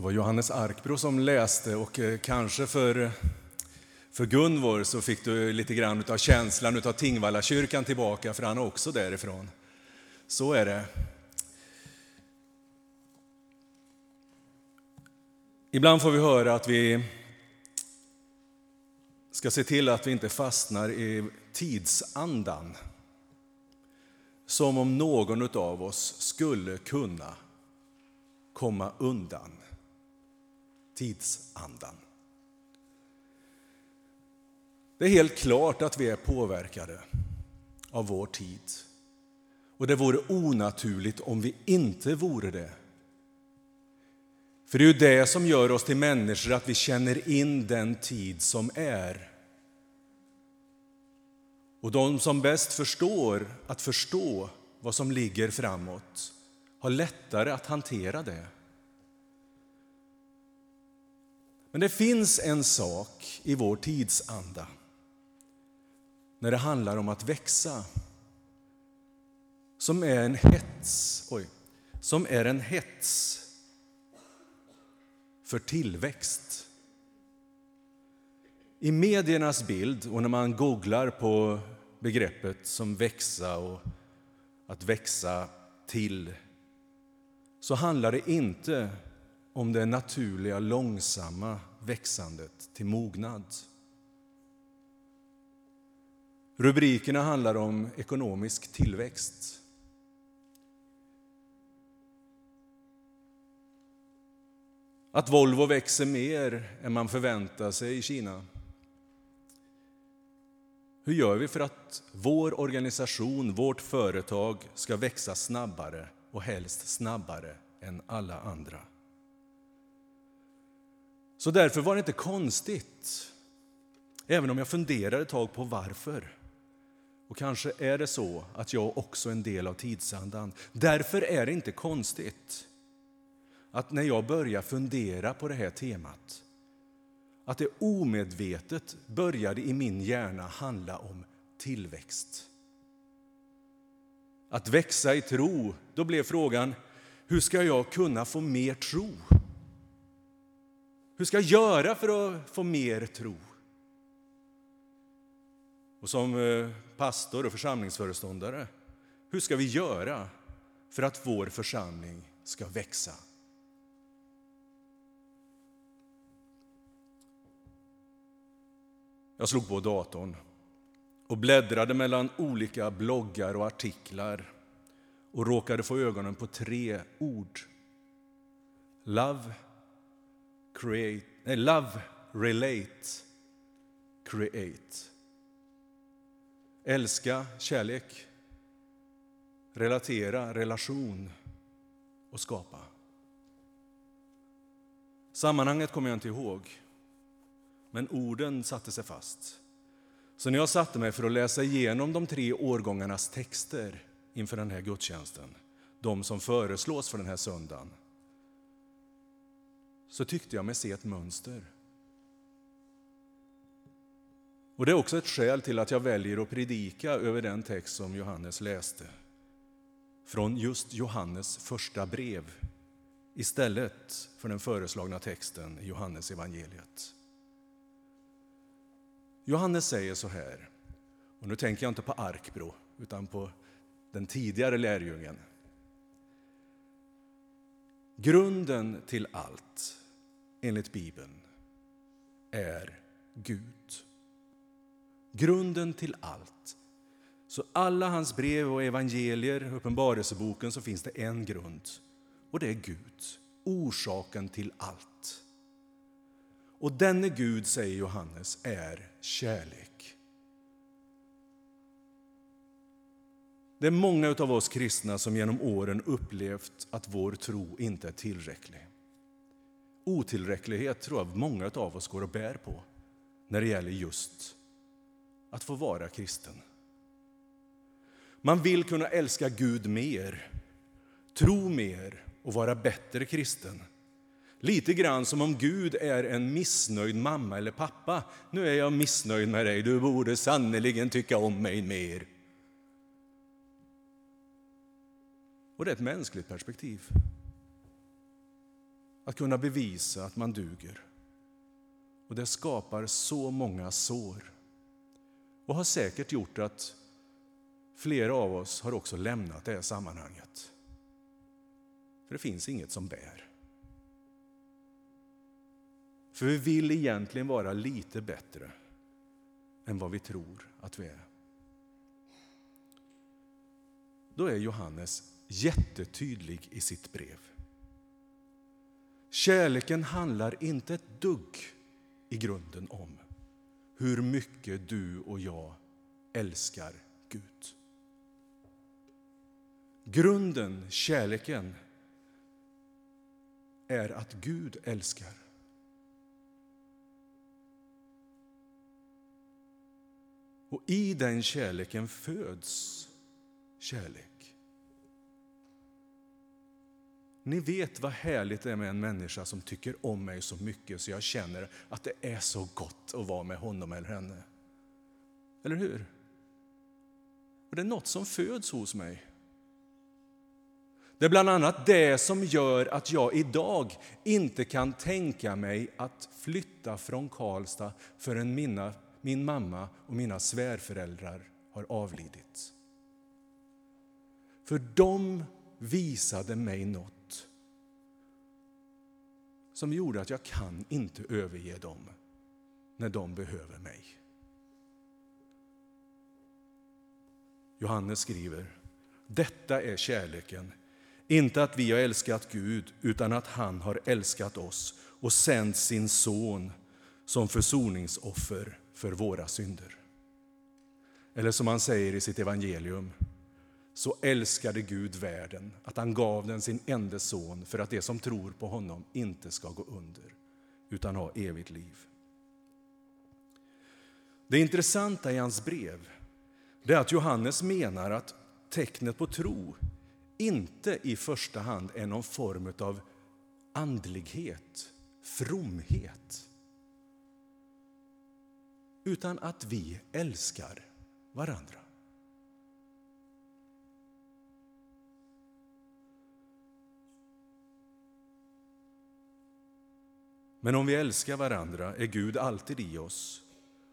Det var Johannes Arkbro som läste och eh, kanske för, för Gunvor så fick du lite grann av känslan av Tingvallakyrkan tillbaka, för han är också därifrån. Så är det. Ibland får vi höra att vi ska se till att vi inte fastnar i tidsandan. Som om någon av oss skulle kunna komma undan tidsandan. Det är helt klart att vi är påverkade av vår tid. Och det vore onaturligt om vi inte vore det. För det är ju det som gör oss till människor, att vi känner in den tid som är. Och de som bäst förstår att förstå vad som ligger framåt har lättare att hantera det. Men det finns en sak i vår tidsanda. När det handlar om att växa. Som är en hets, oj, som är en hets för tillväxt. I mediernas bild och när man googlar på begreppet som växa och att växa till så handlar det inte om det naturliga, långsamma växandet till mognad. Rubrikerna handlar om ekonomisk tillväxt. Att Volvo växer mer än man förväntar sig i Kina. Hur gör vi för att vår organisation, vårt företag ska växa snabbare och helst snabbare än alla andra? Så därför var det inte konstigt, även om jag funderade ett tag på varför. Och kanske är det så att jag också är en del av tidsandan. Därför är det inte konstigt att när jag börjar fundera på det här temat, att det omedvetet började i min hjärna handla om tillväxt. Att växa i tro, då blev frågan, hur ska jag kunna få mer tro? Hur ska jag göra för att få mer tro? Och som eh, pastor och församlingsföreståndare, hur ska vi göra för att vår församling ska växa? Jag slog på datorn och bläddrade mellan olika bloggar och artiklar och råkade få ögonen på tre ord. Love, create, nej, love, relate, create. Älska, kärlek, relatera, relation och skapa. Sammanhanget kommer jag inte ihåg men orden satte sig fast. Så när jag satte mig för att läsa igenom de tre årgångarnas texter inför den här gudstjänsten, de som föreslås för den här söndagen, så tyckte jag mig se ett mönster. Och Det är också ett skäl till att jag väljer att predika över den text som Johannes läste från just Johannes första brev istället för den föreslagna texten i Johannes evangeliet. Johannes säger så här, och nu tänker jag inte på Arkbro utan på den tidigare lärjungen. Grunden till allt, enligt Bibeln, är Gud. Grunden till allt. Så alla hans brev och evangelier, Uppenbarelseboken, så finns det en grund. Och det är Gud, orsaken till allt. Och denne Gud, säger Johannes, är kärlek. Det är många av oss kristna som genom åren upplevt att vår tro inte är tillräcklig. Otillräcklighet tror jag många av oss går och bär på när det gäller just att få vara kristen. Man vill kunna älska Gud mer, tro mer och vara bättre kristen. Lite grann som om Gud är en missnöjd mamma eller pappa. Nu är jag missnöjd med dig, du borde sannerligen tycka om mig mer. Och det är ett mänskligt perspektiv. att kunna bevisa att man duger. Och det skapar så många sår. Och har säkert gjort att flera av oss har också lämnat det här sammanhanget. För det finns inget som bär. För vi vill egentligen vara lite bättre än vad vi tror att vi är. Då är Johannes jättetydlig i sitt brev. Kärleken handlar inte ett dugg i grunden om hur mycket du och jag älskar Gud. Grunden, kärleken, är att Gud älskar. Och i den kärleken föds kärlek. Ni vet vad härligt det är med en människa som tycker om mig så mycket så jag känner att det är så gott att vara med honom eller henne. Eller hur? Och det är något som föds hos mig. Det är bland annat det som gör att jag idag inte kan tänka mig att flytta från Karlstad förrän mina, min mamma och mina svärföräldrar har avlidit. För de visade mig något som gjorde att jag kan inte överge dem när de behöver mig. Johannes skriver, detta är kärleken, inte att vi har älskat Gud, utan att han har älskat oss och sänt sin son som försoningsoffer för våra synder. Eller som han säger i sitt evangelium, så älskade Gud världen att han gav den sin enda son för att de som tror på honom inte ska gå under utan ha evigt liv. Det intressanta i hans brev är att Johannes menar att tecknet på tro inte i första hand är någon form av andlighet, fromhet utan att vi älskar varandra. Men om vi älskar varandra är Gud alltid i oss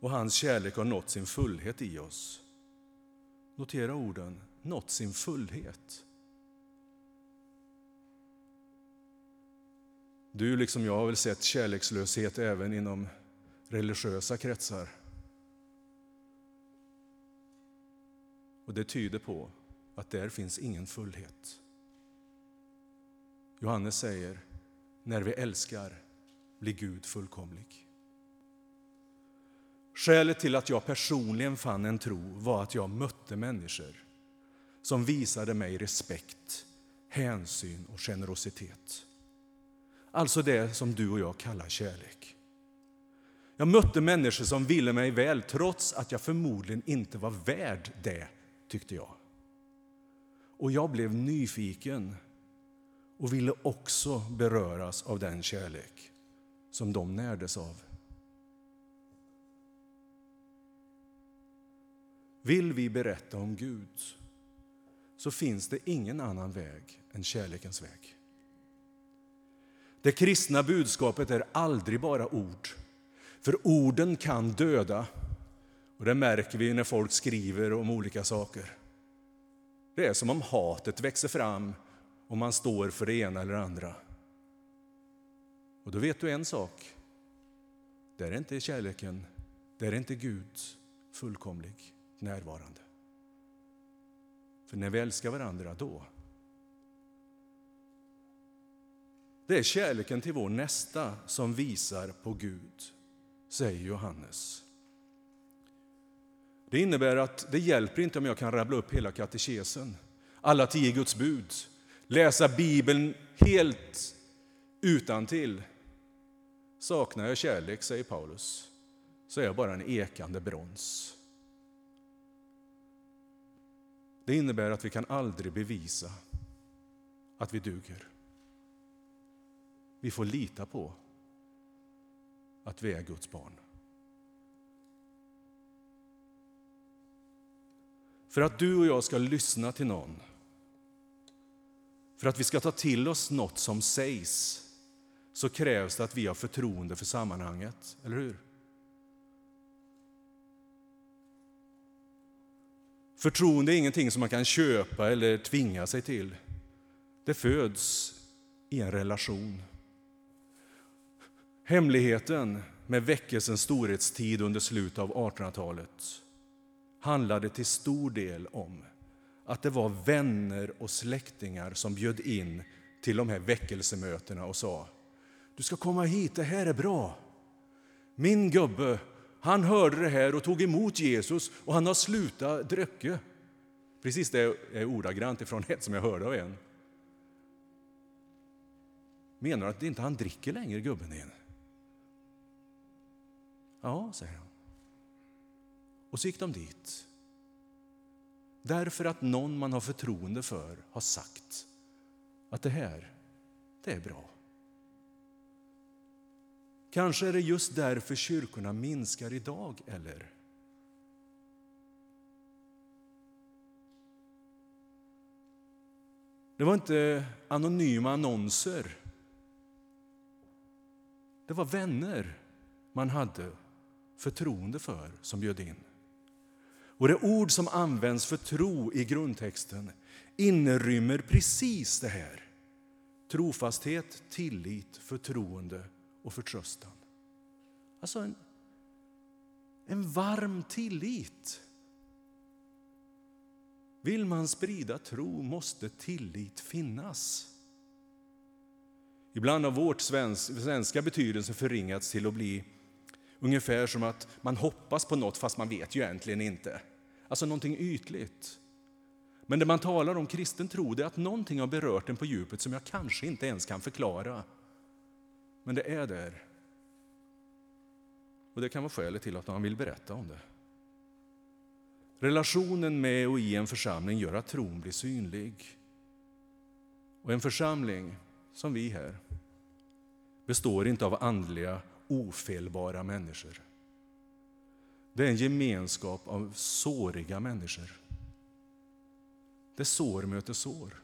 och hans kärlek har nått sin fullhet i oss. Notera orden, nått sin fullhet. Du liksom jag har väl sett kärlekslöshet även inom religiösa kretsar. Och det tyder på att där finns ingen fullhet. Johannes säger, när vi älskar blir Gud fullkomlig. Skälet till att jag personligen fann en tro var att jag mötte människor som visade mig respekt, hänsyn och generositet. Alltså det som du och jag kallar kärlek. Jag mötte människor som ville mig väl trots att jag förmodligen inte var värd det, tyckte jag. Och jag blev nyfiken och ville också beröras av den kärlek som de närdes av. Vill vi berätta om Gud så finns det ingen annan väg än kärlekens väg. Det kristna budskapet är aldrig bara ord, för orden kan döda. Och Det märker vi när folk skriver om olika saker. Det är som om hatet växer fram och man står för det ena eller andra. Och då vet du en sak. Där är inte kärleken, där är inte Gud fullkomlig närvarande. För när vi älskar varandra, då. Det är kärleken till vår nästa som visar på Gud, säger Johannes. Det innebär att det hjälper inte om jag kan rabbla upp hela katekesen, alla tio Guds bud, läsa Bibeln helt utan till. Saknar jag kärlek, säger Paulus, så är jag bara en ekande brons. Det innebär att vi kan aldrig bevisa att vi duger. Vi får lita på att vi är Guds barn. För att du och jag ska lyssna till någon, för att vi ska ta till oss något som sägs, så krävs det att vi har förtroende för sammanhanget, eller hur? Förtroende är ingenting som man kan köpa eller tvinga sig till. Det föds i en relation. Hemligheten med väckelsens storhetstid under slutet av 1800-talet handlade till stor del om att det var vänner och släktingar som bjöd in till de här väckelsemötena och sa du ska komma hit, det här är bra. Min gubbe, han hörde det här och tog emot Jesus och han har slutat dricka. Precis det är ordagrant ifrån ett som jag hörde av en. Menar du att inte han dricker längre, gubben din? Ja, säger han. Och så gick de dit. Därför att någon man har förtroende för har sagt att det här, det är bra. Kanske är det just därför kyrkorna minskar idag, eller? Det var inte anonyma annonser. Det var vänner man hade förtroende för som bjöd in. Och det ord som används för tro i grundtexten inrymmer precis det här. Trofasthet, tillit, förtroende och förtröstan. Alltså en, en varm tillit. Vill man sprida tro måste tillit finnas. Ibland har vårt svenska betydelse förringats till att bli ungefär som att man hoppas på något fast man vet ju egentligen inte. Alltså någonting ytligt. Men det man talar om kristen tro är att någonting har berört en på djupet som jag kanske inte ens kan förklara. Men det är där. Och det kan vara skälet till att man vill berätta om det. Relationen med och i en församling gör att tron blir synlig. Och en församling, som vi här, består inte av andliga, ofelbara människor. Det är en gemenskap av såriga människor. Det sår möter sår.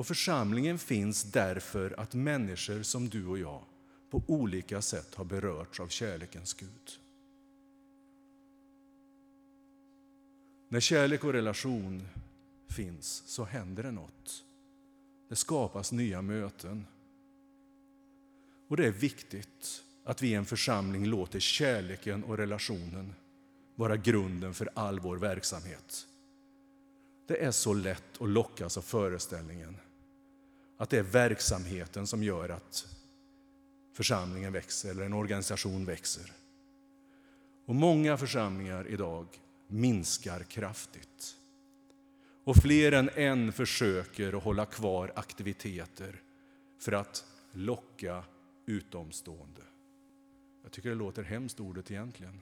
Och församlingen finns därför att människor som du och jag på olika sätt har berörts av kärlekens Gud. När kärlek och relation finns så händer det något. Det skapas nya möten. Och det är viktigt att vi i en församling låter kärleken och relationen vara grunden för all vår verksamhet. Det är så lätt att lockas av föreställningen att det är verksamheten som gör att församlingen växer eller en organisation växer. Och många församlingar idag minskar kraftigt. Och fler än en försöker att hålla kvar aktiviteter för att locka utomstående. Jag tycker det låter hemskt ordet egentligen.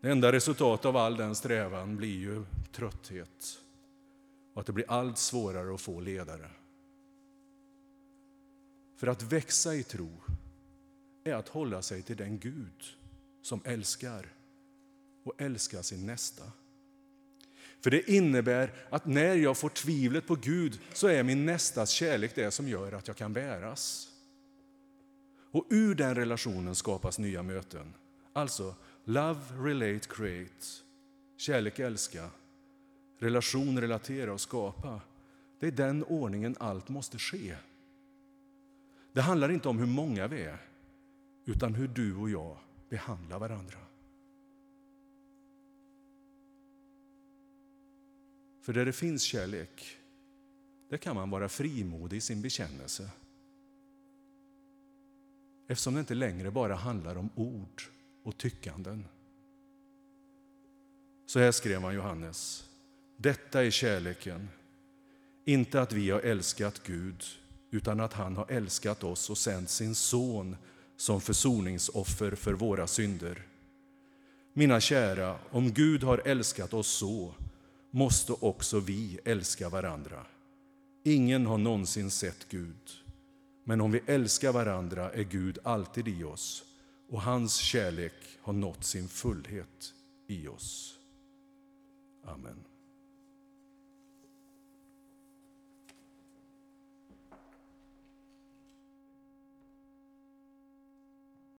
Det enda resultatet av all den strävan blir ju trötthet och att det blir allt svårare att få ledare. För att växa i tro är att hålla sig till den Gud som älskar och älskar sin nästa. För det innebär att när jag får tvivlet på Gud så är min nästas kärlek det som gör att jag kan bäras. Och ur den relationen skapas nya möten. Alltså, love, relate, create. Kärlek, älska. Relation, relatera och skapa. Det är den ordningen allt måste ske. Det handlar inte om hur många vi är, utan hur du och jag behandlar varandra. För där det finns kärlek, där kan man vara frimodig i sin bekännelse. Eftersom det inte längre bara handlar om ord och tyckanden. Så här skrev man Johannes. Detta är kärleken, inte att vi har älskat Gud utan att han har älskat oss och sänt sin son som försoningsoffer för våra synder. Mina kära, om Gud har älskat oss så måste också vi älska varandra. Ingen har någonsin sett Gud, men om vi älskar varandra är Gud alltid i oss och hans kärlek har nått sin fullhet i oss. Amen.